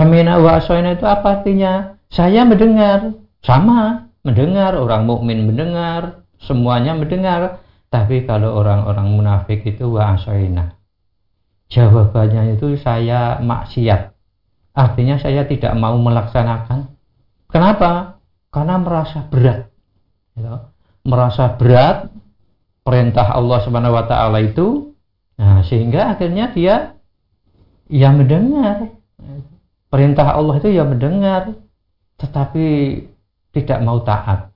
Samina wa asoina itu apa artinya? Saya mendengar, sama mendengar, orang mukmin mendengar, semuanya mendengar. Tapi kalau orang-orang munafik itu wa asoina. Jawabannya itu saya maksiat. Artinya saya tidak mau melaksanakan. Kenapa? Karena merasa berat. Gitu. Merasa berat perintah Allah Subhanahu wa taala itu. Nah, sehingga akhirnya dia ya mendengar perintah Allah itu ya mendengar tetapi tidak mau taat.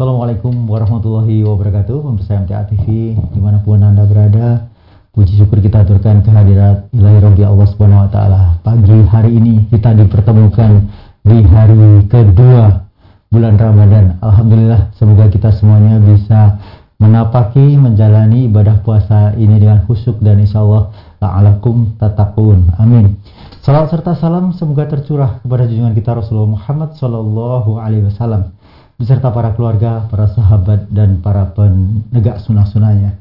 Assalamualaikum warahmatullahi wabarakatuh. Pemirsa MTA TV di mana pun anda berada Puji syukur kita aturkan kehadirat ilahi Rabbi Allah Subhanahu wa taala. Pagi hari ini kita dipertemukan di hari kedua bulan Ramadan. Alhamdulillah semoga kita semuanya bisa menapaki menjalani ibadah puasa ini dengan khusyuk dan insya Allah la'alakum tatakun. Amin. Salam serta salam semoga tercurah kepada junjungan kita Rasulullah Muhammad Sallallahu Alaihi Wasallam beserta para keluarga, para sahabat dan para penegak sunnah-sunnahnya.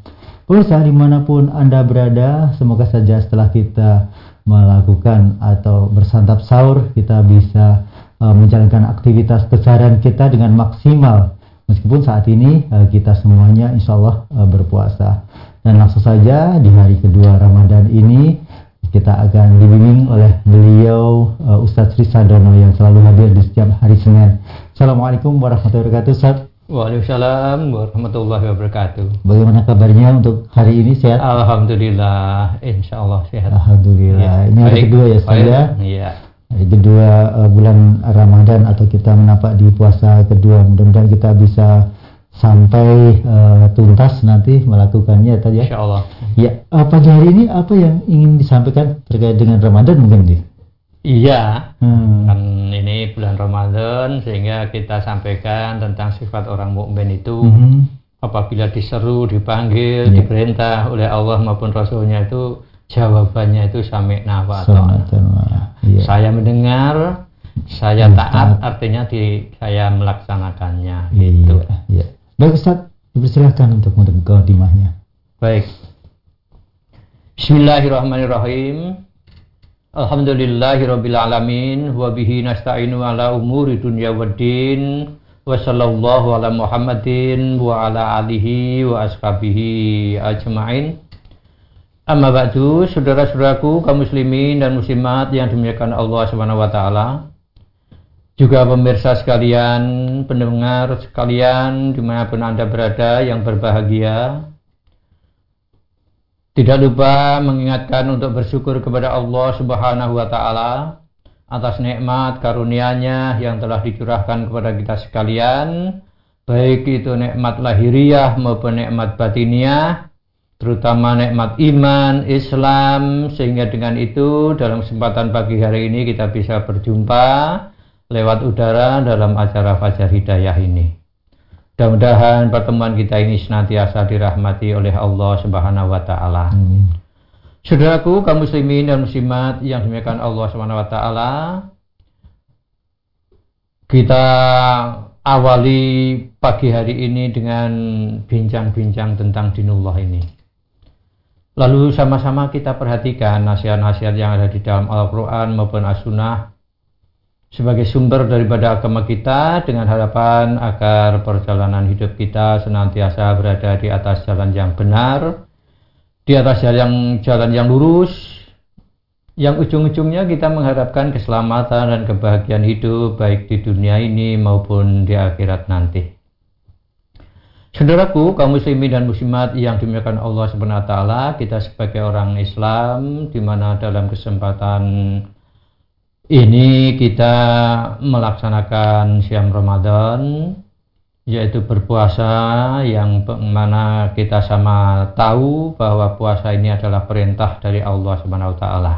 Pemirsa di mana pun Anda berada, semoga saja setelah kita melakukan atau bersantap sahur, kita bisa uh, menjalankan aktivitas keseharian kita dengan maksimal. Meskipun saat ini uh, kita semuanya insya Allah uh, berpuasa. Dan langsung saja di hari kedua Ramadan ini kita akan dibimbing oleh beliau uh, Ustadz Risadono yang selalu hadir di setiap hari Senin. Assalamualaikum warahmatullahi wabarakatuh Ustadz. Waalaikumsalam warahmatullahi wabarakatuh. Bagaimana kabarnya untuk hari ini sehat? Alhamdulillah, insya Allah sehat. Alhamdulillah. Ya. Ini hari kedua ya saya. Iya. Hari kedua uh, bulan Ramadan atau kita menapak di puasa kedua. Mudah-mudahan kita bisa sampai uh, tuntas nanti melakukannya tadi ya. Insya Allah. Ya, uh, pagi hari ini apa yang ingin disampaikan terkait dengan Ramadan mungkin nih? Iya, hmm. kan ini bulan Ramadan sehingga kita sampaikan tentang sifat orang mukmin itu hmm. apabila diseru, dipanggil, yeah. diperintah oleh Allah maupun Rasulnya itu jawabannya itu sami wa yeah. Saya mendengar, saya taat, artinya di saya melaksanakannya. Iya, gitu. iya. Baik Ustaz, dipersilahkan untuk dimahnya. Baik. Bismillahirrahmanirrahim. Alhamdulillahirabbil alamin wa bihi nasta'inu ala umuri dunya waddin wa sallallahu ala Muhammadin wa ala alihi wa ashabihi ajmain. Amma ba'du, saudara-saudaraku kaum muslimin dan muslimat yang dimuliakan Allah Subhanahu wa taala. Juga pemirsa sekalian, pendengar sekalian di mana pun Anda berada yang berbahagia, tidak lupa mengingatkan untuk bersyukur kepada Allah Subhanahu wa taala atas nikmat karunia-Nya yang telah dicurahkan kepada kita sekalian, baik itu nikmat lahiriah maupun nikmat batiniah, terutama nikmat iman, Islam, sehingga dengan itu dalam kesempatan pagi hari ini kita bisa berjumpa lewat udara dalam acara Fajar Hidayah ini. Mudah-mudahan pertemuan kita ini senantiasa dirahmati oleh Allah Subhanahu wa taala. Saudaraku kaum muslimin dan muslimat yang dimuliakan Allah Subhanahu wa taala, kita awali pagi hari ini dengan bincang-bincang tentang dinullah ini. Lalu sama-sama kita perhatikan nasihat-nasihat yang ada di dalam Al-Quran maupun As-Sunnah sebagai sumber daripada agama kita dengan harapan agar perjalanan hidup kita senantiasa berada di atas jalan yang benar, di atas jalan yang, jalan yang lurus, yang ujung-ujungnya kita mengharapkan keselamatan dan kebahagiaan hidup baik di dunia ini maupun di akhirat nanti. Saudaraku, kaum muslimin dan muslimat yang dimuliakan Allah Subhanahu wa taala, kita sebagai orang Islam di mana dalam kesempatan ini kita melaksanakan siam Ramadan yaitu berpuasa yang mana kita sama tahu bahwa puasa ini adalah perintah dari Allah Subhanahu wa taala.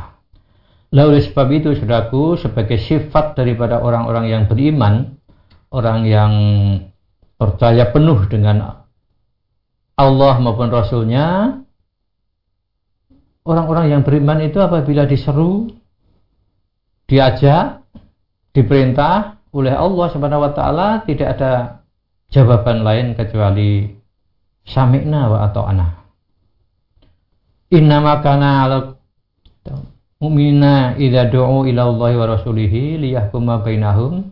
Lalu sebab itu Saudaraku sebagai sifat daripada orang-orang yang beriman, orang yang percaya penuh dengan Allah maupun Rasulnya, orang-orang yang beriman itu apabila diseru diajak, diperintah oleh Allah Subhanahu wa taala tidak ada jawaban lain kecuali sami'na wa ata'na. Innama kana ala mu'minina idza du'u ila Allah wa rasulihi liyahkuma bainahum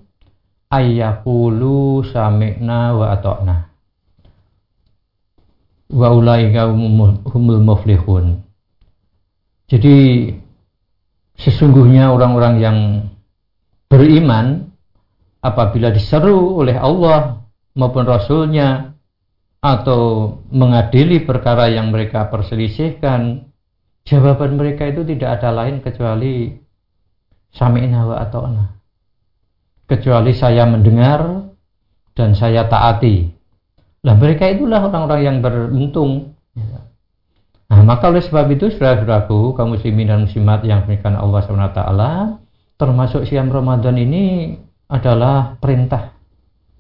ayyaqulu sami'na wa ata'na. Wa ulaika humul muflihun. Jadi sesungguhnya orang-orang yang beriman apabila diseru oleh Allah maupun Rasulnya atau mengadili perkara yang mereka perselisihkan jawaban mereka itu tidak ada lain kecuali sami'na wa ata'na. Kecuali saya mendengar dan saya taati. Lah mereka itulah orang-orang yang beruntung nah maka oleh sebab itu saudara-saudaraku kaum muslimin dan muslimat yang berikan Allah SWT termasuk siam Ramadan ini adalah perintah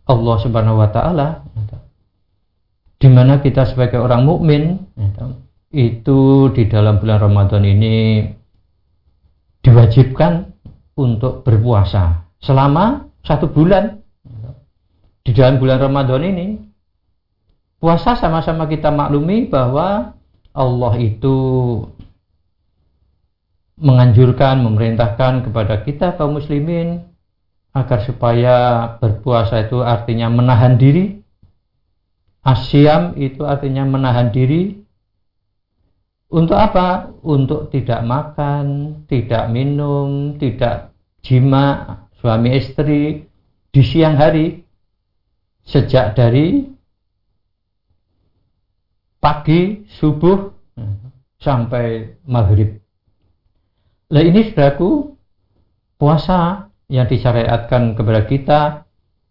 Allah Subhanahu wa taala. Di mana kita sebagai orang mukmin itu di dalam bulan Ramadan ini diwajibkan untuk berpuasa selama satu bulan. Di dalam bulan Ramadan ini puasa sama-sama kita maklumi bahwa Allah itu menganjurkan, memerintahkan kepada kita kaum muslimin agar supaya berpuasa itu artinya menahan diri. Asyam itu artinya menahan diri. Untuk apa? Untuk tidak makan, tidak minum, tidak jima suami istri di siang hari sejak dari pagi subuh sampai maghrib. Nah ini saudaraku puasa yang disyariatkan kepada kita.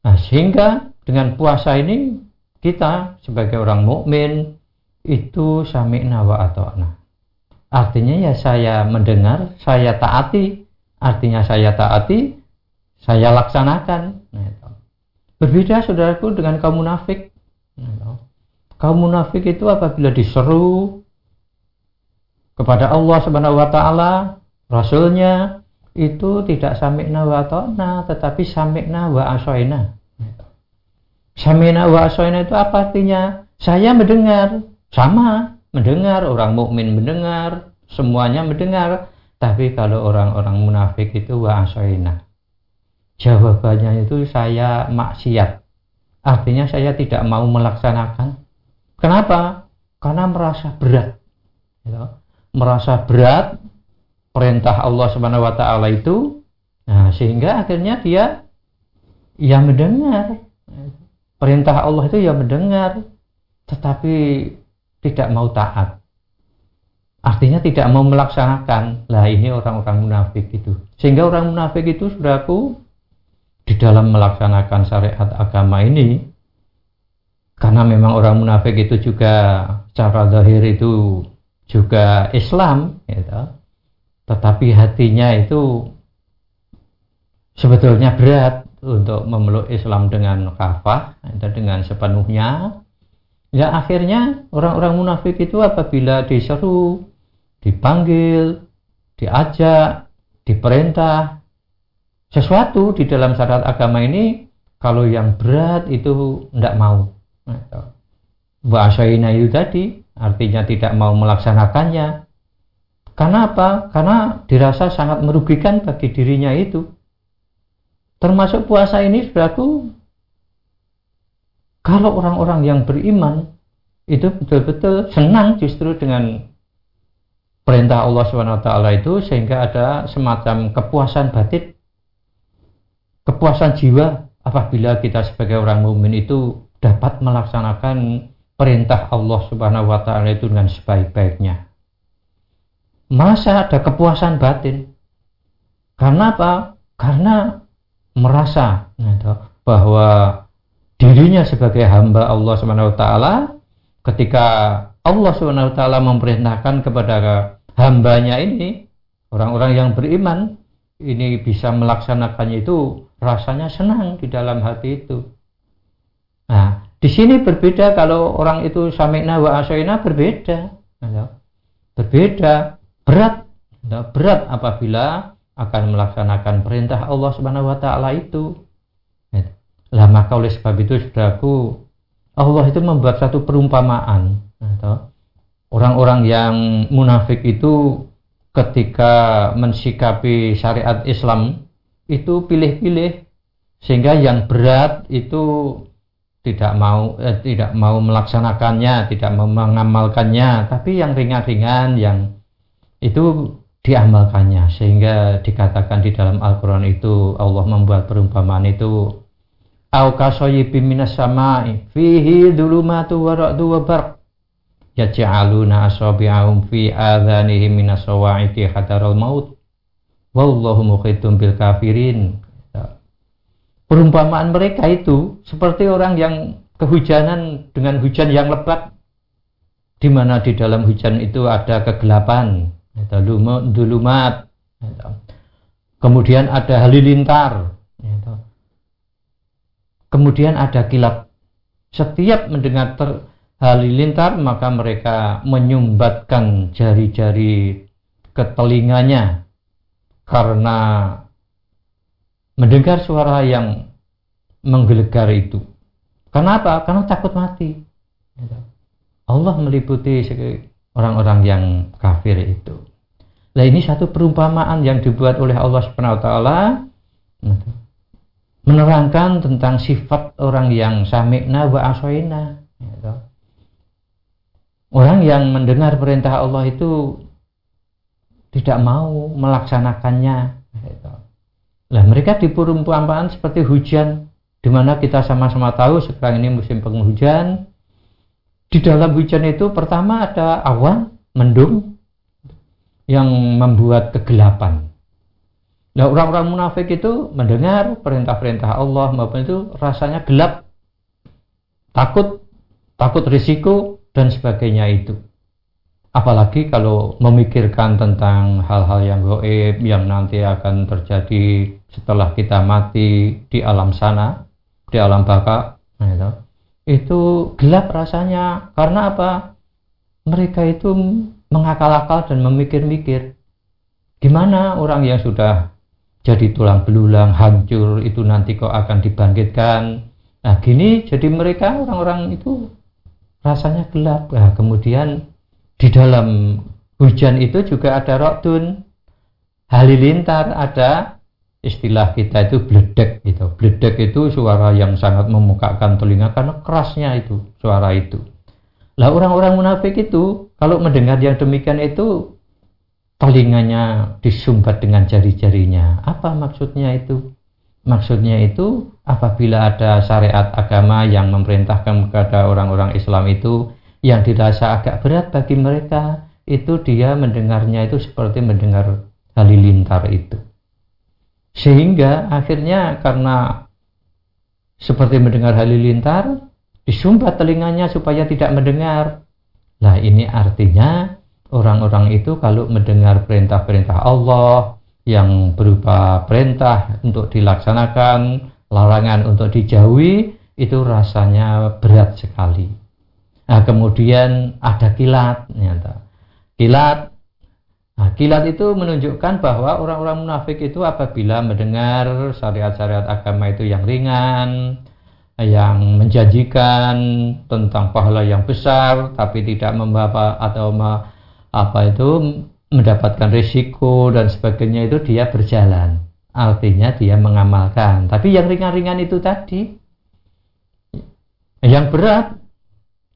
Nah, sehingga dengan puasa ini kita sebagai orang mukmin itu sami'na wa ata'na. Artinya ya saya mendengar saya taati. Artinya saya taati saya laksanakan. Nah, berbeda saudaraku dengan kaum munafik kaum munafik itu apabila diseru kepada Allah Subhanahu wa taala rasulnya itu tidak sami'na wa ta'na tetapi sami'na wa asoina sami'na wa asoina itu apa artinya? Saya mendengar. Sama mendengar. Orang mukmin mendengar. Semuanya mendengar. Tapi kalau orang-orang munafik itu wa asoina jawabannya itu saya maksiat. Artinya saya tidak mau melaksanakan kenapa? Karena merasa berat. Gitu. merasa berat perintah Allah Subhanahu wa taala itu nah sehingga akhirnya dia ya mendengar. Perintah Allah itu ya mendengar tetapi tidak mau taat. Artinya tidak mau melaksanakan. Lah ini orang-orang munafik itu. Sehingga orang munafik itu saudaraku di dalam melaksanakan syariat agama ini karena memang orang munafik itu juga cara zahir itu juga Islam gitu tetapi hatinya itu sebetulnya berat untuk memeluk Islam dengan kafah dan dengan sepenuhnya. Ya akhirnya orang-orang munafik itu apabila diseru dipanggil diajak diperintah sesuatu di dalam syarat agama ini kalau yang berat itu tidak mau bahasa ini tadi artinya tidak mau melaksanakannya karena apa? Karena dirasa sangat merugikan bagi dirinya itu. Termasuk puasa ini saudaraku, kalau orang-orang yang beriman itu betul-betul senang justru dengan perintah Allah SWT itu sehingga ada semacam kepuasan batin, kepuasan jiwa apabila kita sebagai orang mukmin itu dapat melaksanakan perintah Allah Subhanahu wa taala itu dengan sebaik-baiknya masa ada kepuasan batin. Karena apa? Karena merasa gitu, bahwa dirinya sebagai hamba Allah Subhanahu wa taala ketika Allah Subhanahu wa taala memerintahkan kepada hambanya ini orang-orang yang beriman ini bisa melaksanakannya itu rasanya senang di dalam hati itu. Di sini berbeda kalau orang itu sami'na wa asyina berbeda. Gitu. Berbeda berat berat apabila akan melaksanakan perintah Allah Subhanahu wa taala itu. Lah maka oleh sebab itu Saudaraku, Allah itu membuat satu perumpamaan. Orang-orang yang munafik itu ketika mensikapi syariat Islam itu pilih-pilih sehingga yang berat itu tidak mau eh, tidak mau melaksanakannya, tidak mau mengamalkannya, tapi yang ringan-ringan yang itu diamalkannya. Sehingga dikatakan di dalam Al-Qur'an itu Allah membuat perumpamaan itu au kasoyibim minas sama'i fihi dhulumatu wa ra'du wa barq yaj'aluna asabi'ahum fi adhanihim minas sawa'iqi hadaral maut wallahu mukhidum bil kafirin perumpamaan mereka itu seperti orang yang kehujanan dengan hujan yang lebat. Di mana di dalam hujan itu ada kegelapan. Dulumat. Kemudian ada halilintar. Kemudian ada kilat setiap mendengar ter, halilintar maka mereka menyumbatkan jari-jari ke telinganya. Karena mendengar suara yang menggelegar itu. Kenapa? Karena takut mati. Allah meliputi orang-orang yang kafir itu. Nah ini satu perumpamaan yang dibuat oleh Allah Subhanahu wa taala menerangkan tentang sifat orang yang sami'na wa asoina. Orang yang mendengar perintah Allah itu tidak mau melaksanakannya. Lah mereka di perumpamaan seperti hujan di mana kita sama-sama tahu sekarang ini musim penghujan. Di dalam hujan itu pertama ada awan mendung yang membuat kegelapan. Nah orang-orang munafik itu mendengar perintah-perintah Allah maupun itu rasanya gelap, takut, takut risiko dan sebagainya itu. Apalagi kalau memikirkan tentang hal-hal yang goib yang nanti akan terjadi setelah kita mati di alam sana, di alam baka, nah itu, itu gelap rasanya. Karena apa? Mereka itu mengakal-akal dan memikir-mikir. Gimana orang yang sudah jadi tulang belulang, hancur, itu nanti kok akan dibangkitkan. Nah gini, jadi mereka orang-orang itu rasanya gelap. Nah, kemudian di dalam hujan itu juga ada rokdun, halilintar, ada istilah kita itu bledek gitu. Bledek itu suara yang sangat memukakan telinga karena kerasnya itu suara itu. Lah orang-orang munafik itu kalau mendengar yang demikian itu telinganya disumbat dengan jari-jarinya. Apa maksudnya itu? Maksudnya itu apabila ada syariat agama yang memerintahkan kepada orang-orang Islam itu yang dirasa agak berat bagi mereka itu dia mendengarnya itu seperti mendengar halilintar itu sehingga akhirnya karena seperti mendengar halilintar, disumbat telinganya supaya tidak mendengar. Nah ini artinya orang-orang itu kalau mendengar perintah-perintah Allah yang berupa perintah untuk dilaksanakan, larangan untuk dijauhi, itu rasanya berat sekali. Nah kemudian ada kilat, nyata. Kilat Nah, kilat itu menunjukkan bahwa orang-orang munafik itu apabila mendengar syariat-syariat agama itu yang ringan, yang menjanjikan tentang pahala yang besar, tapi tidak membawa atau me, apa itu mendapatkan risiko dan sebagainya itu dia berjalan. Artinya dia mengamalkan. Tapi yang ringan-ringan itu tadi, yang berat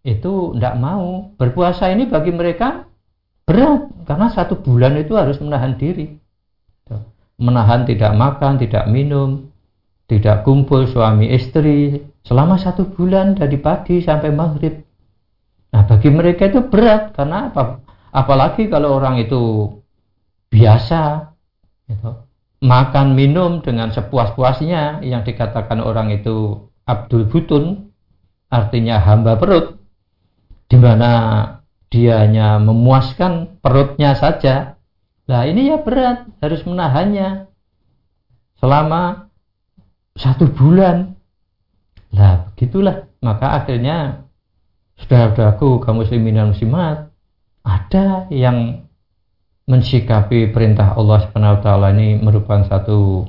itu tidak mau. Berpuasa ini bagi mereka berat karena satu bulan itu harus menahan diri. Menahan tidak makan tidak minum tidak kumpul suami istri selama satu bulan dari pagi sampai maghrib. Nah bagi mereka itu berat karena apa? Apalagi kalau orang itu biasa gitu. makan minum dengan sepuas-puasnya yang dikatakan orang itu Abdul Butun artinya hamba perut di mana dia hanya memuaskan perutnya saja. Nah ini ya berat, harus menahannya selama satu bulan. Nah begitulah, maka akhirnya saudara-saudaraku kaum muslimin dan muslimat ada yang mensikapi perintah Allah Subhanahu wa taala ini merupakan satu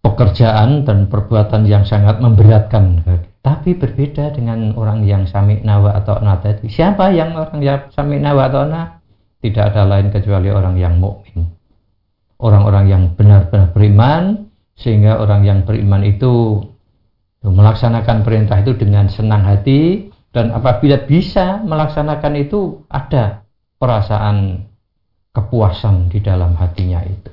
pekerjaan dan perbuatan yang sangat memberatkan tapi berbeda dengan orang yang sami nawa atau nata itu siapa yang orang yang sami nawa atau na? Tidak ada lain kecuali orang yang mukmin. Orang-orang yang benar-benar beriman sehingga orang yang beriman itu melaksanakan perintah itu dengan senang hati dan apabila bisa melaksanakan itu ada perasaan kepuasan di dalam hatinya itu.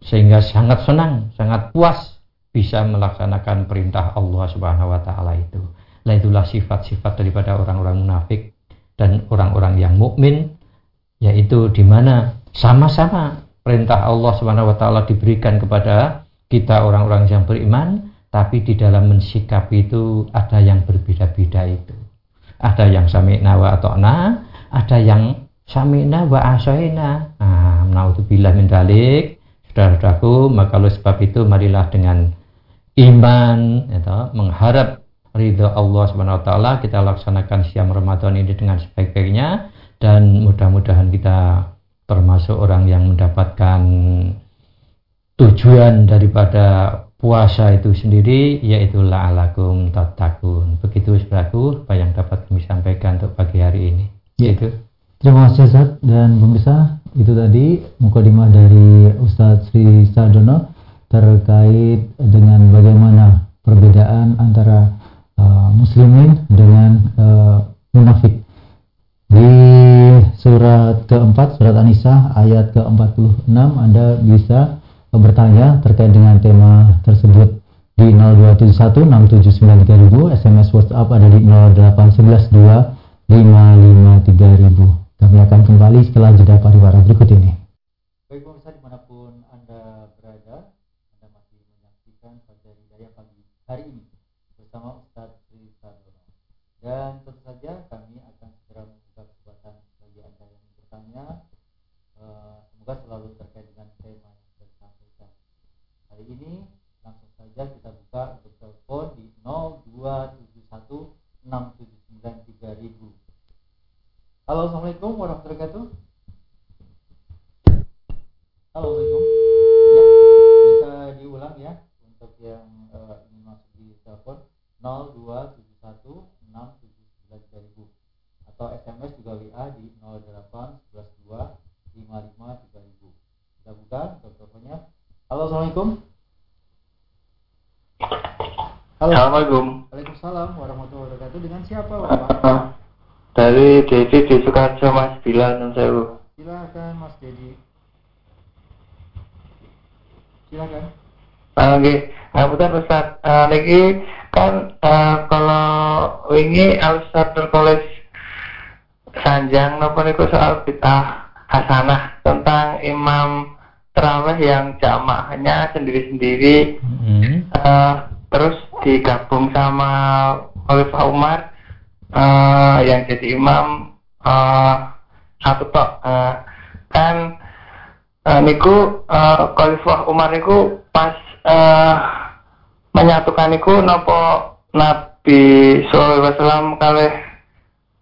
Sehingga sangat senang, sangat puas bisa melaksanakan perintah Allah Subhanahu wa taala itu. Nah itulah sifat-sifat daripada orang-orang munafik dan orang-orang yang mukmin yaitu di mana sama-sama perintah Allah Subhanahu wa taala diberikan kepada kita orang-orang yang beriman tapi di dalam mensikapi itu ada yang berbeda-beda itu. Ada yang sami'na wa ata'na, ada yang sami'na wa asaina. Nah, naudzubillah min dalik. Saudara-saudaraku, maka oleh sebab itu marilah dengan iman, ya, mengharap ridho Allah Subhanahu wa taala kita laksanakan siam Ramadan ini dengan sebaik-baiknya dan mudah-mudahan kita termasuk orang yang mendapatkan tujuan daripada puasa itu sendiri yaitu la'alakum tatakun. Begitu saudaraku apa yang dapat kami sampaikan untuk pagi hari ini. Ya. Yaitu Terima kasih Ustaz dan pemirsa itu tadi mukadimah dari Ustadz Sri Sardono terkait dengan bagaimana perbedaan antara uh, muslimin dengan uh, munafik. Di surat keempat, surat An-Nisa ayat ke-46 Anda bisa bertanya terkait dengan tema tersebut di 02716793000 SMS WhatsApp ada di 08112553000 kami akan kembali setelah jeda pariwara berikut ini. Baik pemirsa di mana pun Anda berada, Anda masih menyaksikan pada Hidayah pagi hari ini bersama Ustadz Sri Sardono. Dan tentu saja kami akan segera membuka kesempatan bagi Anda yang bertanya. Uh, semoga selalu terkait dengan tema yang sudah disampaikan. Hari ini langsung saja kita buka untuk telepon di 0271 679 Halo, Assalamualaikum warahmatullahi wabarakatuh. Halo, Assalamualaikum. Ya, bisa diulang ya untuk yang uh, ingin masuk di telepon 02716793000 atau SMS juga WA di 08112553000. Kita buka untuk teleponnya. Halo, Assalamualaikum. Halo. Assalamualaikum. Waalaikumsalam warahmatullahi wabarakatuh. Dengan siapa, Bapak? Dari Dedi di Sukarjo Mas Bila Sewu. Silakan Mas Dedi. Silakan. Ah, nggih, ngapunten Ustaz. Uh, niki kan uh, kalau wingi Ustaz tertulis sanjang napa niku soal bid'ah hasanah tentang imam terawih yang jamaahnya sendiri-sendiri mm -hmm. uh, terus digabung sama Khalifah Umar uh, yang jadi imam uh, satu tok uh, kan uh, niku uh, Khalifah Umar niku pas uh, menyatukan niku nopo Nabi Sallallahu Alaihi Wasallam kali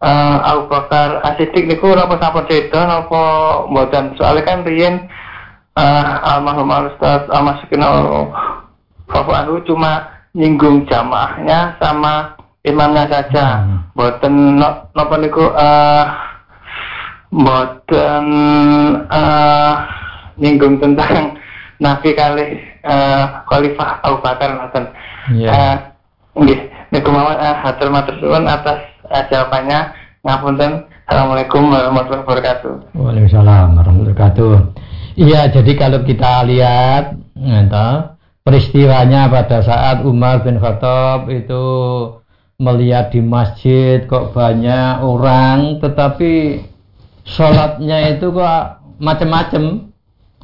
uh, Abu Bakar Asidik niku nopo sampun cerita nopo mboten. Soalnya kan riyen uh, almarhum Ustaz Al-Masukin Anhu cuma nyinggung jamaahnya sama imamnya saja. Hmm. boten no, napa niku uh, boten uh, nyinggung tentang nabi kali uh, khalifah Abu Bakar ngoten yeah. uh, nggih. Niku mawon uh, hatur matur suwun atas uh, jawabannya. Ngapunten. Assalamualaikum warahmatullahi wabarakatuh. Waalaikumsalam warahmatullahi wabarakatuh. Iya jadi kalau kita lihat entah, peristiwanya pada saat Umar bin Khattab itu melihat di masjid kok banyak orang tetapi sholatnya itu kok macam-macam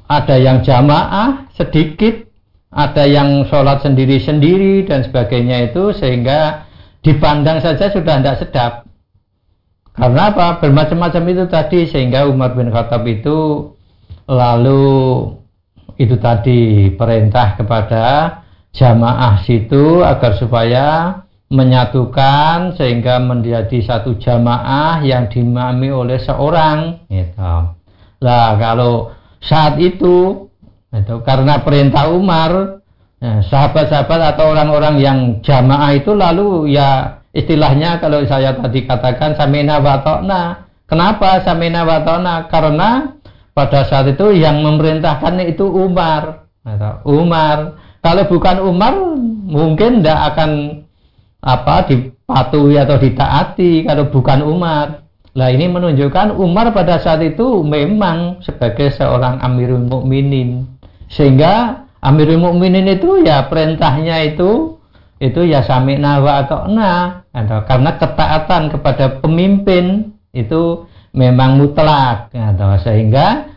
ada yang jamaah sedikit ada yang sholat sendiri-sendiri dan sebagainya itu sehingga dipandang saja sudah tidak sedap. Karena apa? Bermacam-macam itu tadi sehingga Umar bin Khattab itu lalu itu tadi perintah kepada jamaah situ agar supaya menyatukan sehingga menjadi satu jamaah yang dimami oleh seorang. Gitu. Lah kalau saat itu itu karena perintah Umar. Ya, sahabat-sahabat atau orang-orang yang jamaah itu lalu ya istilahnya kalau saya tadi katakan samina watokna kenapa samina watokna karena pada saat itu yang memerintahkan itu Umar. Umar. Kalau bukan Umar mungkin tidak akan apa dipatuhi atau ditaati kalau bukan Umar. Nah ini menunjukkan Umar pada saat itu memang sebagai seorang Amirul Mukminin sehingga Amirul Mukminin itu ya perintahnya itu itu ya sami'na wa ata'na karena ketaatan kepada pemimpin itu memang mutlak atau sehingga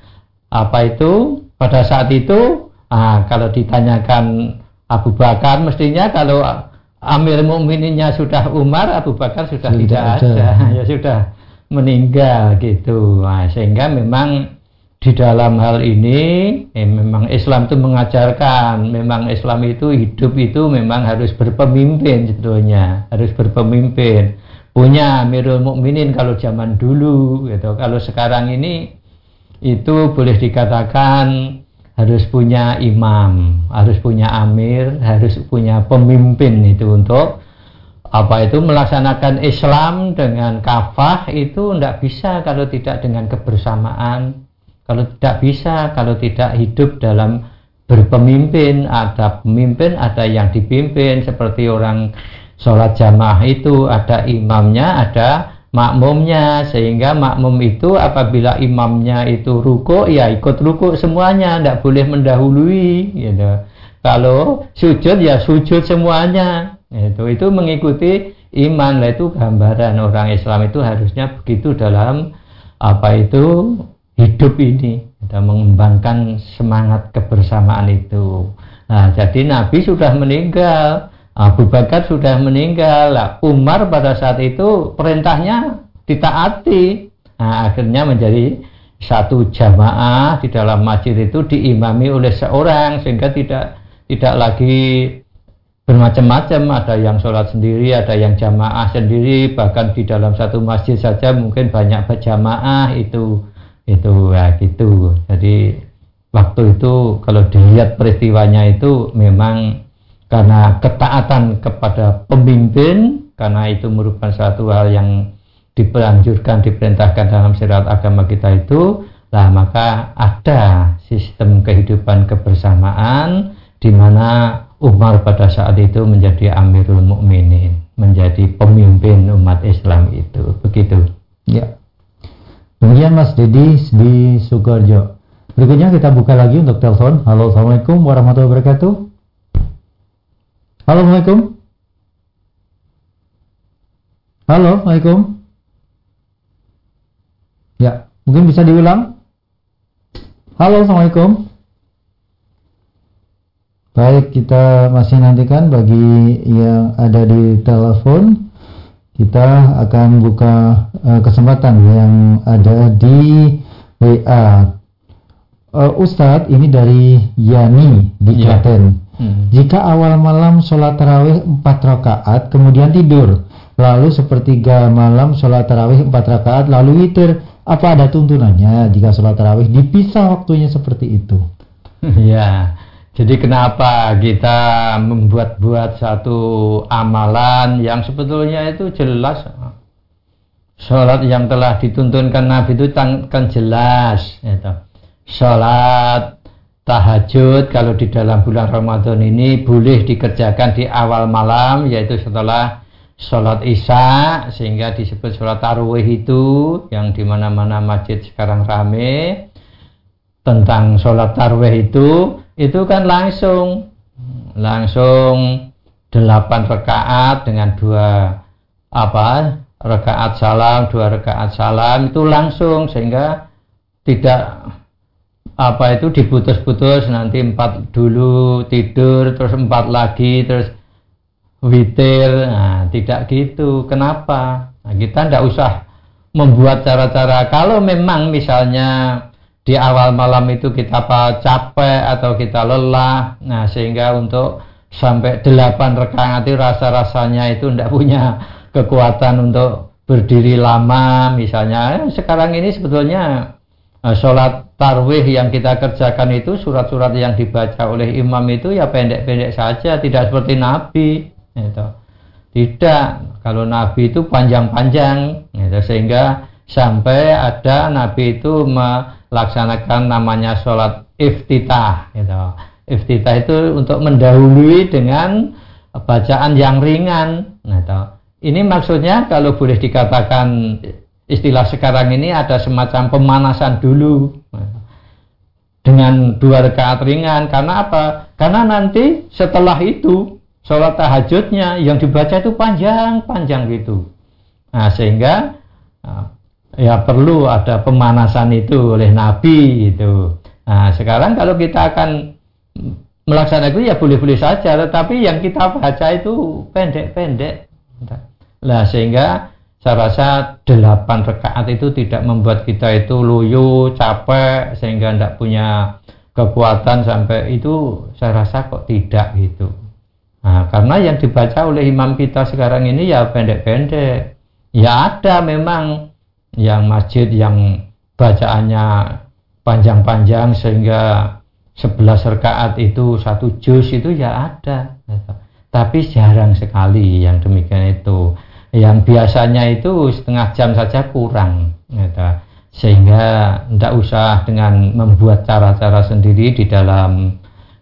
apa itu pada saat itu ah, kalau ditanyakan Abu Bakar mestinya kalau Amir Mukmininnya sudah Umar Abu Bakar sudah, sudah tidak ada, ada. ya sudah meninggal gitu. Nah, sehingga memang di dalam hal ini eh, memang Islam itu mengajarkan. Memang Islam itu hidup itu memang harus berpemimpin sebetulnya. Harus berpemimpin. Punya Amirul Mukminin kalau zaman dulu gitu. Kalau sekarang ini itu boleh dikatakan harus punya imam harus punya amir harus punya pemimpin itu untuk apa itu melaksanakan Islam dengan kafah itu tidak bisa kalau tidak dengan kebersamaan kalau tidak bisa kalau tidak hidup dalam berpemimpin ada pemimpin ada yang dipimpin seperti orang sholat jamaah itu ada imamnya ada makmumnya sehingga makmum itu apabila imamnya itu ruko ya ikut ruko semuanya tidak boleh mendahului gitu. kalau sujud ya sujud semuanya itu itu mengikuti iman lah itu gambaran orang Islam itu harusnya begitu dalam apa itu hidup ini kita mengembangkan semangat kebersamaan itu. Nah jadi Nabi sudah meninggal Abu Bakar sudah meninggal lah Umar pada saat itu perintahnya ditaati. Nah, akhirnya menjadi satu jamaah di dalam masjid itu diimami oleh seorang sehingga tidak tidak lagi bermacam-macam. Ada yang sholat sendiri ada yang jamaah sendiri bahkan di dalam satu masjid saja mungkin banyak berjamaah itu itu ya gitu jadi waktu itu kalau dilihat peristiwanya itu memang karena ketaatan kepada pemimpin karena itu merupakan suatu hal yang dipelanjurkan diperintahkan dalam syariat agama kita itu lah maka ada sistem kehidupan kebersamaan di mana Umar pada saat itu menjadi Amirul Mukminin, menjadi pemimpin umat Islam itu. Begitu. Ya. Demikian Mas Dedi di Sukoharjo. Berikutnya kita buka lagi untuk telepon. Halo, Assalamualaikum warahmatullahi wabarakatuh. Halo, Assalamualaikum. Halo, Assalamualaikum. Ya, mungkin bisa diulang. Halo, Assalamualaikum. Baik, kita masih nantikan bagi yang ada di telepon. Kita akan buka uh, kesempatan yang ada di WA. Uh, Ustadz, ini dari Yani di yeah. Klaten. Hmm. Jika awal malam sholat tarawih 4 rakaat, kemudian tidur, lalu sepertiga malam sholat tarawih 4 rakaat, lalu witir, apa ada tuntunannya jika sholat tarawih dipisah waktunya seperti itu? Ya. Jadi kenapa kita membuat-buat satu amalan yang sebetulnya itu jelas Sholat yang telah dituntunkan Nabi itu kan jelas itu. Sholat tahajud kalau di dalam bulan Ramadan ini boleh dikerjakan di awal malam yaitu setelah sholat isya sehingga disebut sholat tarawih itu yang di mana-mana masjid sekarang rame tentang sholat tarawih itu itu kan langsung. Langsung delapan rakaat dengan dua apa rakaat salam dua rakaat salam itu langsung sehingga tidak apa itu diputus-putus. Nanti empat dulu tidur terus empat lagi terus witir. Nah tidak gitu. Kenapa? Nah, kita tidak usah membuat cara-cara. Kalau memang misalnya di awal malam itu kita capek atau kita lelah nah sehingga untuk sampai delapan rekan itu rasa-rasanya itu tidak punya kekuatan untuk berdiri lama misalnya sekarang ini sebetulnya Nah, sholat tarwih yang kita kerjakan itu surat-surat yang dibaca oleh imam itu ya pendek-pendek saja, tidak seperti Nabi. Gitu. Tidak, kalau Nabi itu panjang-panjang, gitu. sehingga sampai ada Nabi itu melaksanakan namanya sholat iftitah. Gitu. Iftitah itu untuk mendahului dengan bacaan yang ringan. Gitu. Ini maksudnya kalau boleh dikatakan istilah sekarang ini ada semacam pemanasan dulu dengan dua rakaat ringan karena apa? Karena nanti setelah itu sholat tahajudnya yang dibaca itu panjang-panjang gitu. Nah sehingga ya perlu ada pemanasan itu oleh Nabi itu. Nah sekarang kalau kita akan melaksanakan itu ya boleh-boleh saja, tetapi yang kita baca itu pendek-pendek. Nah sehingga saya rasa delapan rakaat itu tidak membuat kita itu loyo, capek sehingga tidak punya kekuatan sampai itu saya rasa kok tidak gitu. Nah, karena yang dibaca oleh imam kita sekarang ini ya pendek-pendek. Ya ada memang yang masjid yang bacaannya panjang-panjang sehingga 11 rakaat itu satu juz itu ya ada. Tapi jarang sekali yang demikian itu yang biasanya itu setengah jam saja kurang gitu. sehingga tidak usah dengan membuat cara-cara sendiri di dalam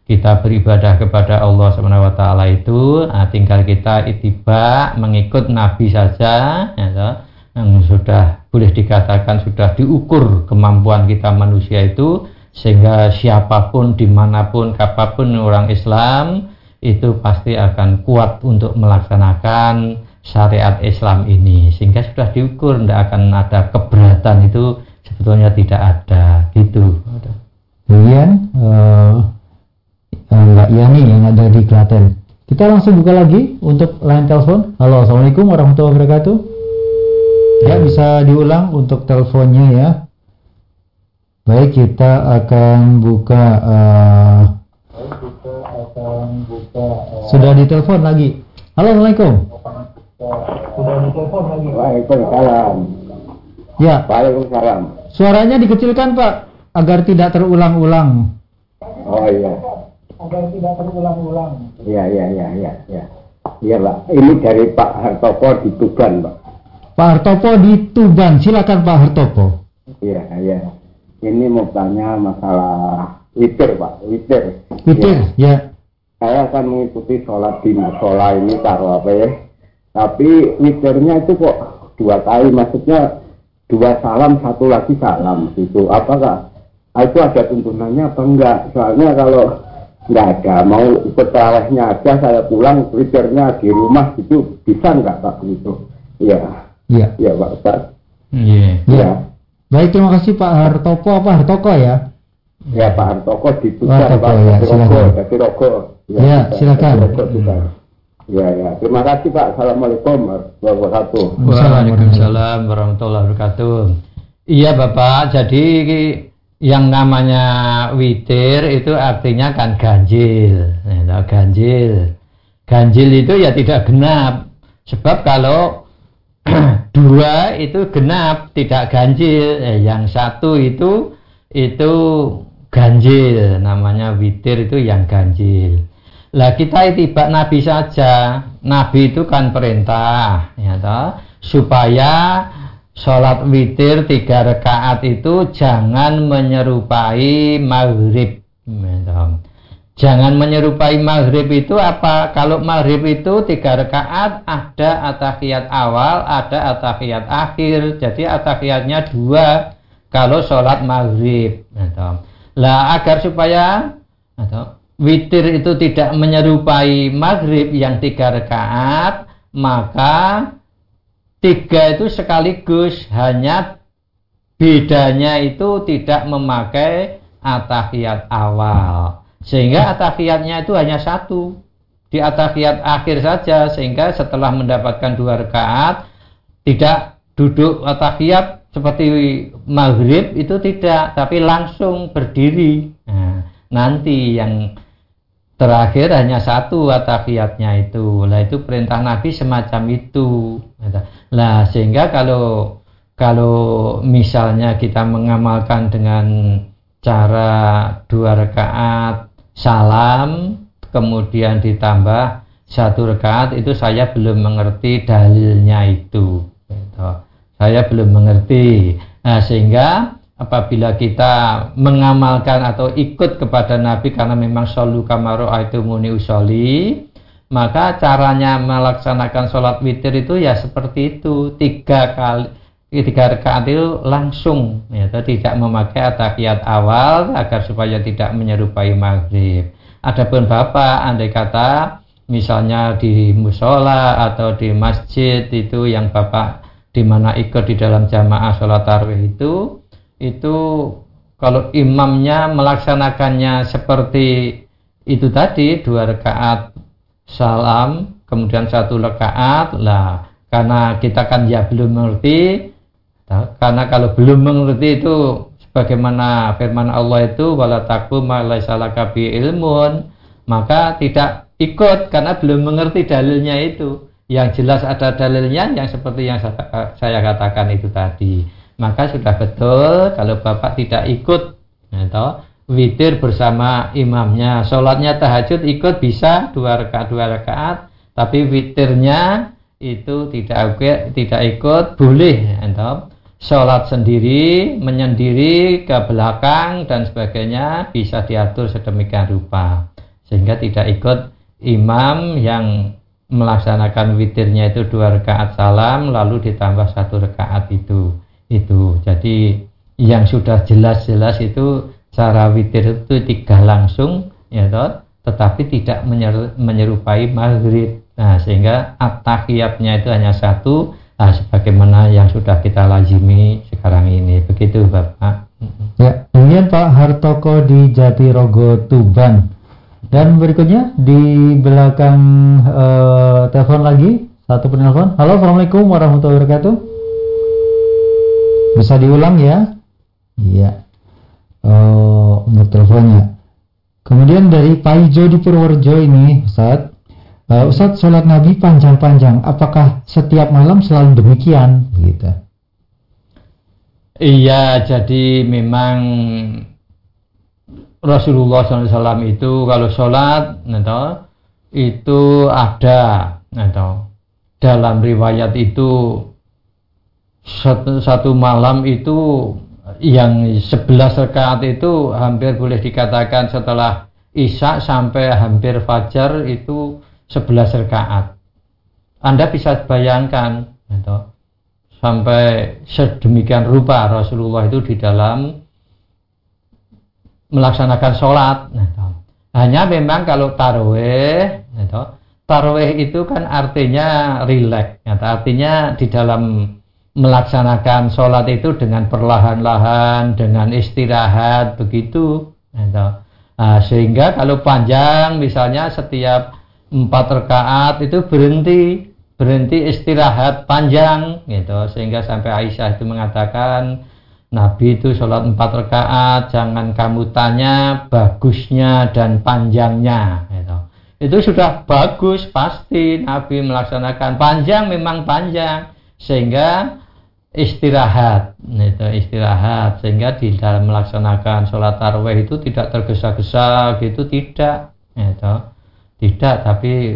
kita beribadah kepada Allah Subhanahu wa taala itu nah, tinggal kita itiba mengikut nabi saja gitu, yang sudah boleh dikatakan sudah diukur kemampuan kita manusia itu sehingga siapa pun di mana pun kapan pun orang Islam itu pasti akan kuat untuk melaksanakan syariat Islam ini. Sehingga sudah diukur tidak akan ada keberatan itu sebetulnya tidak ada. Gitu. Kemudian uh, Mbak Yani yang ada di Klaten. Kita langsung buka lagi untuk line telepon. Halo assalamualaikum warahmatullahi wabarakatuh ya bisa diulang untuk teleponnya ya baik kita akan buka uh, sudah ditelepon lagi halo assalamualaikum sudah ditelepon lagi. Waalaikumsalam. Ya. Waalaikumsalam. Suaranya dikecilkan Pak agar tidak terulang-ulang. Oh iya. Agar tidak terulang-ulang. Iya iya iya iya iya. Iya Pak. Ini dari Pak Hartopo di Tuban Pak. Pak Hartopo di Tuban. Silakan Pak Hartopo. Iya iya. Ini mau tanya masalah witir Pak. Witir. Witir ya. ya. Saya akan mengikuti sholat di musola ini taruh apa ya? tapi witirnya itu kok dua kali maksudnya dua salam satu lagi salam gitu apakah ah, itu ada tuntunannya apa enggak soalnya kalau enggak ada mau ikut terawihnya aja saya pulang witirnya di rumah gitu bisa enggak pak gitu iya iya iya pak Ustaz iya ya. baik terima kasih Pak Hartopo apa Hartoko ya ya Pak Hartoko di Tuban Pak ya, silakan. Rogo, Rogo. Ya, ya silakan. Rogo, Ya, ya. Terima kasih Pak. Assalamualaikum warahmatullahi wabarakatuh. Waalaikumsalam warahmatullahi wabarakatuh. Iya Bapak, jadi yang namanya witir itu artinya kan ganjil. Nah, ganjil. Ganjil itu ya tidak genap. Sebab kalau dua itu genap, tidak ganjil. Eh, yang satu itu itu ganjil. Namanya witir itu yang ganjil. Lah kita itibak Nabi saja. Nabi itu kan perintah, ya toh, supaya sholat witir tiga rakaat itu jangan menyerupai maghrib. Ya jangan menyerupai maghrib itu apa? Kalau maghrib itu tiga rakaat ada atahiyat awal, ada atahiyat akhir. Jadi atahiyatnya dua kalau sholat maghrib. Ya lah agar supaya atau witir itu tidak menyerupai maghrib yang tiga rakaat, maka tiga itu sekaligus hanya bedanya itu tidak memakai atahiyat awal. Sehingga atahiyatnya itu hanya satu. Di atahiyat akhir saja sehingga setelah mendapatkan dua rakaat tidak duduk atahiyat seperti maghrib itu tidak, tapi langsung berdiri. Nah, nanti yang terakhir hanya satu atafiyatnya itu lah itu perintah Nabi semacam itu lah sehingga kalau kalau misalnya kita mengamalkan dengan cara dua rakaat salam kemudian ditambah satu rakaat itu saya belum mengerti dalilnya itu. Gitu. saya belum mengerti. Nah, sehingga apabila kita mengamalkan atau ikut kepada Nabi karena memang solu kamaru itu muni usoli maka caranya melaksanakan sholat witir itu ya seperti itu. Tiga kali tiga rakaat itu langsung ya, tidak memakai atahiyat awal agar supaya tidak menyerupai maghrib. Adapun bapak andai kata misalnya di musola atau di masjid itu yang bapak di mana ikut di dalam jamaah sholat tarawih itu itu kalau imamnya melaksanakannya seperti itu tadi dua rakaat salam kemudian satu rakaat lah karena kita kan ya belum mengerti karena kalau belum mengerti itu sebagaimana firman Allah itu wala malaisalaka bi ilmun maka tidak ikut karena belum mengerti dalilnya itu. Yang jelas ada dalilnya yang seperti yang saya katakan itu tadi. Maka sudah betul kalau Bapak tidak ikut atau ya witir bersama imamnya. Sholatnya tahajud ikut bisa dua rakaat dua rakaat, tapi witirnya itu tidak tidak ikut boleh ya sholat sendiri, menyendiri ke belakang dan sebagainya bisa diatur sedemikian rupa. Sehingga tidak ikut imam yang melaksanakan witirnya itu dua rakaat salam lalu ditambah satu rakaat itu. Itu. Jadi yang sudah jelas-jelas itu cara witir itu tiga langsung ya toh tetapi tidak menyerupai maghrib. Nah sehingga at-tahiyatnya itu hanya satu nah, sebagaimana yang sudah kita lazimi sekarang ini. Begitu Bapak. Ya kemudian Pak Hartoko di Jatirogo Tuban. Dan berikutnya di belakang uh, telepon lagi satu penelpon. Halo Assalamualaikum warahmatullahi wabarakatuh. Bisa diulang ya? Iya. Uh, untuk teleponnya. Kemudian dari Pak Ijo di Purworejo ini Ustaz Uh, Ustadz, sholat Nabi panjang-panjang. Apakah setiap malam selalu demikian? Gitu. Iya, jadi memang Rasulullah SAW itu kalau sholat, atau itu ada, atau dalam riwayat itu satu, satu malam itu yang sebelas rakaat itu hampir boleh dikatakan setelah isya sampai hampir fajar itu 11 rakaat. Anda bisa bayangkan gitu, sampai sedemikian rupa Rasulullah itu di dalam melaksanakan sholat. Gitu. Hanya memang kalau taraweh, gitu, taraweh itu kan artinya rileks, gitu. artinya di dalam melaksanakan sholat itu dengan perlahan-lahan, dengan istirahat begitu. Gitu. Nah, sehingga kalau panjang misalnya setiap empat rakaat itu berhenti berhenti istirahat panjang gitu. Sehingga sampai Aisyah itu mengatakan Nabi itu sholat empat rakaat jangan kamu tanya bagusnya dan panjangnya gitu. itu sudah bagus pasti Nabi melaksanakan. Panjang memang panjang sehingga istirahat itu istirahat. Sehingga di dalam melaksanakan sholat tarawih itu tidak tergesa-gesa gitu tidak gitu tidak tapi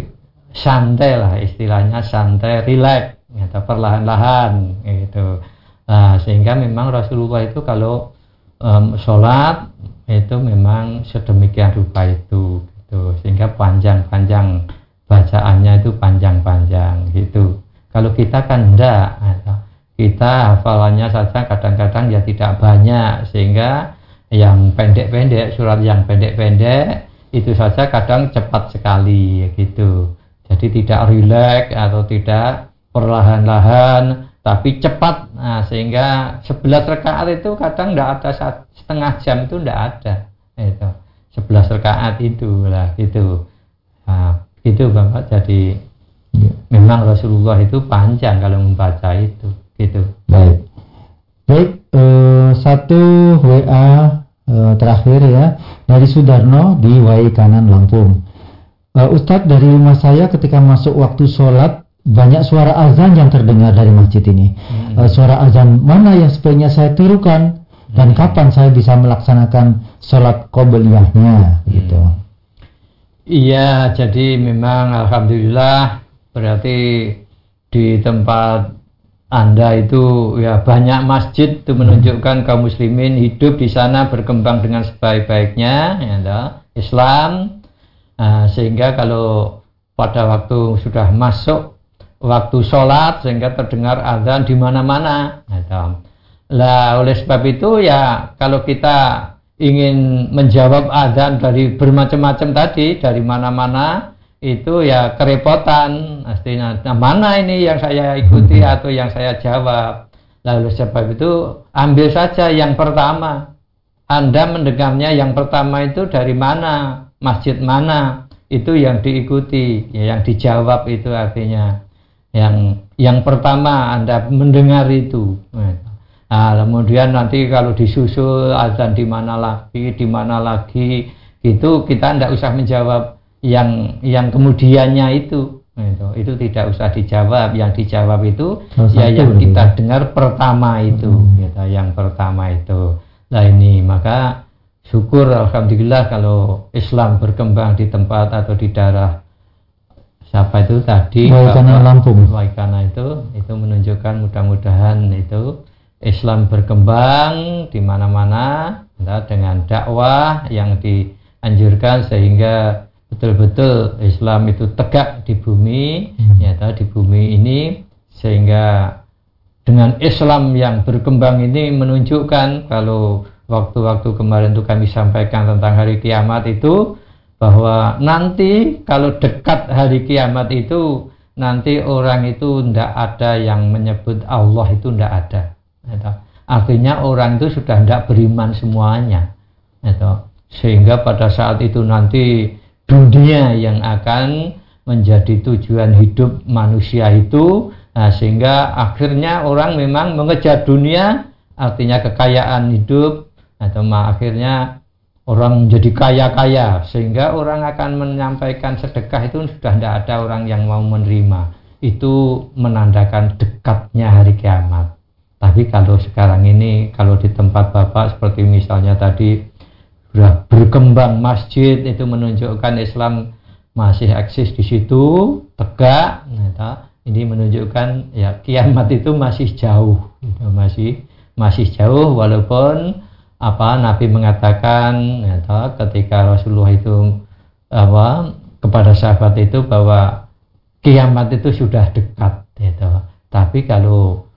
santai lah istilahnya santai rileks gitu, perlahan-lahan gitu. Nah, sehingga memang Rasulullah itu kalau um, sholat itu memang sedemikian rupa itu gitu. Sehingga panjang-panjang bacaannya itu panjang-panjang gitu. Kalau kita kan enggak gitu. kita hafalannya saja kadang-kadang ya tidak banyak sehingga yang pendek-pendek surat yang pendek-pendek itu saja kadang cepat sekali gitu. Jadi tidak rileks atau tidak perlahan-lahan tapi cepat. Nah, sehingga 11 rakaat itu kadang tidak ada setengah jam itu tidak ada itu 11 rakaat itu lah gitu. Nah, gitu Bapak. Jadi ya. memang Rasulullah itu panjang kalau membaca itu gitu. Baik. Baik uh, satu WA uh, terakhir ya dari Sudarno di Wai Kanan Lampung. Uh, Ustadz dari rumah saya ketika masuk waktu sholat banyak suara azan yang terdengar dari masjid ini. Hmm. Eh, suara azan mana yang sebaiknya saya tirukan dan Hmm. kapan saya bisa melaksanakan sholat qobliyahnya gitu. Iya, jadi memang alhamdulillah berarti di tempat Anda itu ya banyak masjid itu menunjukkan kaum muslimin hidup di sana berkembang dengan sebaik-baiknya ya toh, Islam Nah, sehingga kalau pada waktu sudah masuk waktu sholat sehingga terdengar azan di mana-mana ya toh. Lah oleh sebab itu ya kalau kita ingin menjawab azan dari bermacam-macam tadi dari mana-mana itu ya kerepotan. Pastinya nah, mana ini yang saya ikuti atau yang saya jawab? Lalu sebab itu ambil saja yang pertama. Anda mendengarnya yang pertama itu dari mana? Masjid mana? Itu yang diikuti ya, yang dijawab itu artinya. Yang yang pertama anda mendengar itu. Nah, kemudian nanti kalau disusul azan di mana lagi, di mana lagi, itu kita tidak usah menjawab yang yang kemudiannya itu. Itu, itu tidak usah dijawab. Yang dijawab itu Oh, ya yang kita ya. dengar pertama itu, Hmm. gitu, yang pertama itu. Nah ini maka syukur alhamdulillah kalau Islam berkembang di tempat atau di daerah siapa itu tadi Waikana Lampung. Waikana itu itu menunjukkan mudah-mudahan itu Islam berkembang di mana-mana dengan dakwah yang dianjurkan sehingga betul-betul Islam itu tegak di bumi Hmm. ya toh, di bumi ini sehingga dengan Islam yang berkembang ini menunjukkan kalau waktu-waktu kemarin itu kami sampaikan tentang hari kiamat itu bahwa nanti kalau dekat hari kiamat itu nanti orang itu tidak ada yang menyebut Allah itu tidak ada Gitu. artinya orang itu sudah tidak beriman semuanya Gitu. sehingga pada saat itu nanti dunia yang akan menjadi tujuan hidup manusia itu. Nah, sehingga akhirnya orang memang mengejar dunia artinya kekayaan hidup atau ma- akhirnya orang menjadi kaya-kaya sehingga orang akan menyampaikan sedekah itu sudah tidak ada orang yang mau menerima. Itu menandakan dekatnya hari kiamat. Tapi kalau sekarang ini kalau di tempat bapak seperti misalnya tadi sudah berkembang masjid itu menunjukkan Islam masih eksis di situ tegak toh. ini menunjukkan ya kiamat itu masih jauh gitu, masih masih jauh walaupun apa Nabi mengatakan toh, ketika Rasulullah itu apa kepada sahabat itu bahwa kiamat itu sudah dekat gitu. tapi kalau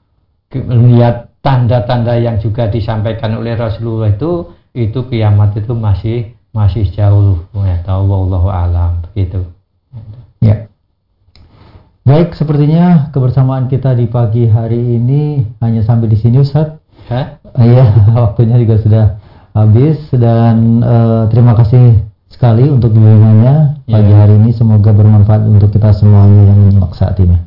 melihat tanda-tanda yang juga disampaikan oleh Rasulullah itu itu kiamat itu masih masih jauh ya tahu wallahu alam begitu Ya. Baik, sepertinya kebersamaan kita di pagi hari ini hanya sampai di sini Ustaz. Hah? Iya, waktunya juga sudah habis dan eh, terima kasih sekali untuk bimbingannya pagi Ya. hari ini. Semoga bermanfaat untuk kita semuanya yang menyimak saat ini.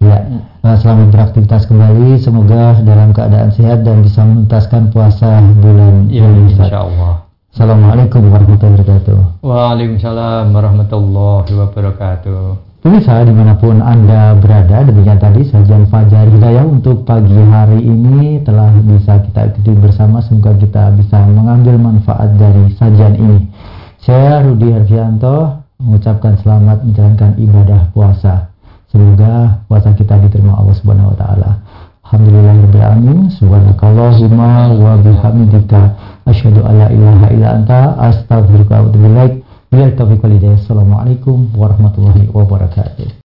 Ya, eh, selamat beraktivitas kembali. Semoga dalam keadaan sehat dan bisa menuntaskan puasa bulan ya ini. Ustaz. insyaallah Assalamualaikum warahmatullahi wabarakatuh. Waalaikumsalam warahmatullahi wabarakatuh Pemirsa di mana pun Anda berada, demikian tadi sajian Fajar Hidayah untuk pagi hari ini telah bisa kita ikuti bersama. Semoga kita bisa mengambil manfaat dari sajian ini. Saya Rudi Harfianto mengucapkan selamat menjalankan ibadah puasa. Semoga puasa kita diterima Allah Subhanahu wa taala. Alhamdulillahirabbil alamin. Subhanakallahumma wa bihamdika asyhadu an la ilaha illa anta astaghfiruka wa atubu ilaik. Bila taufiq wal hidayah. Assalamualaikum warahmatullahi wabarakatuh.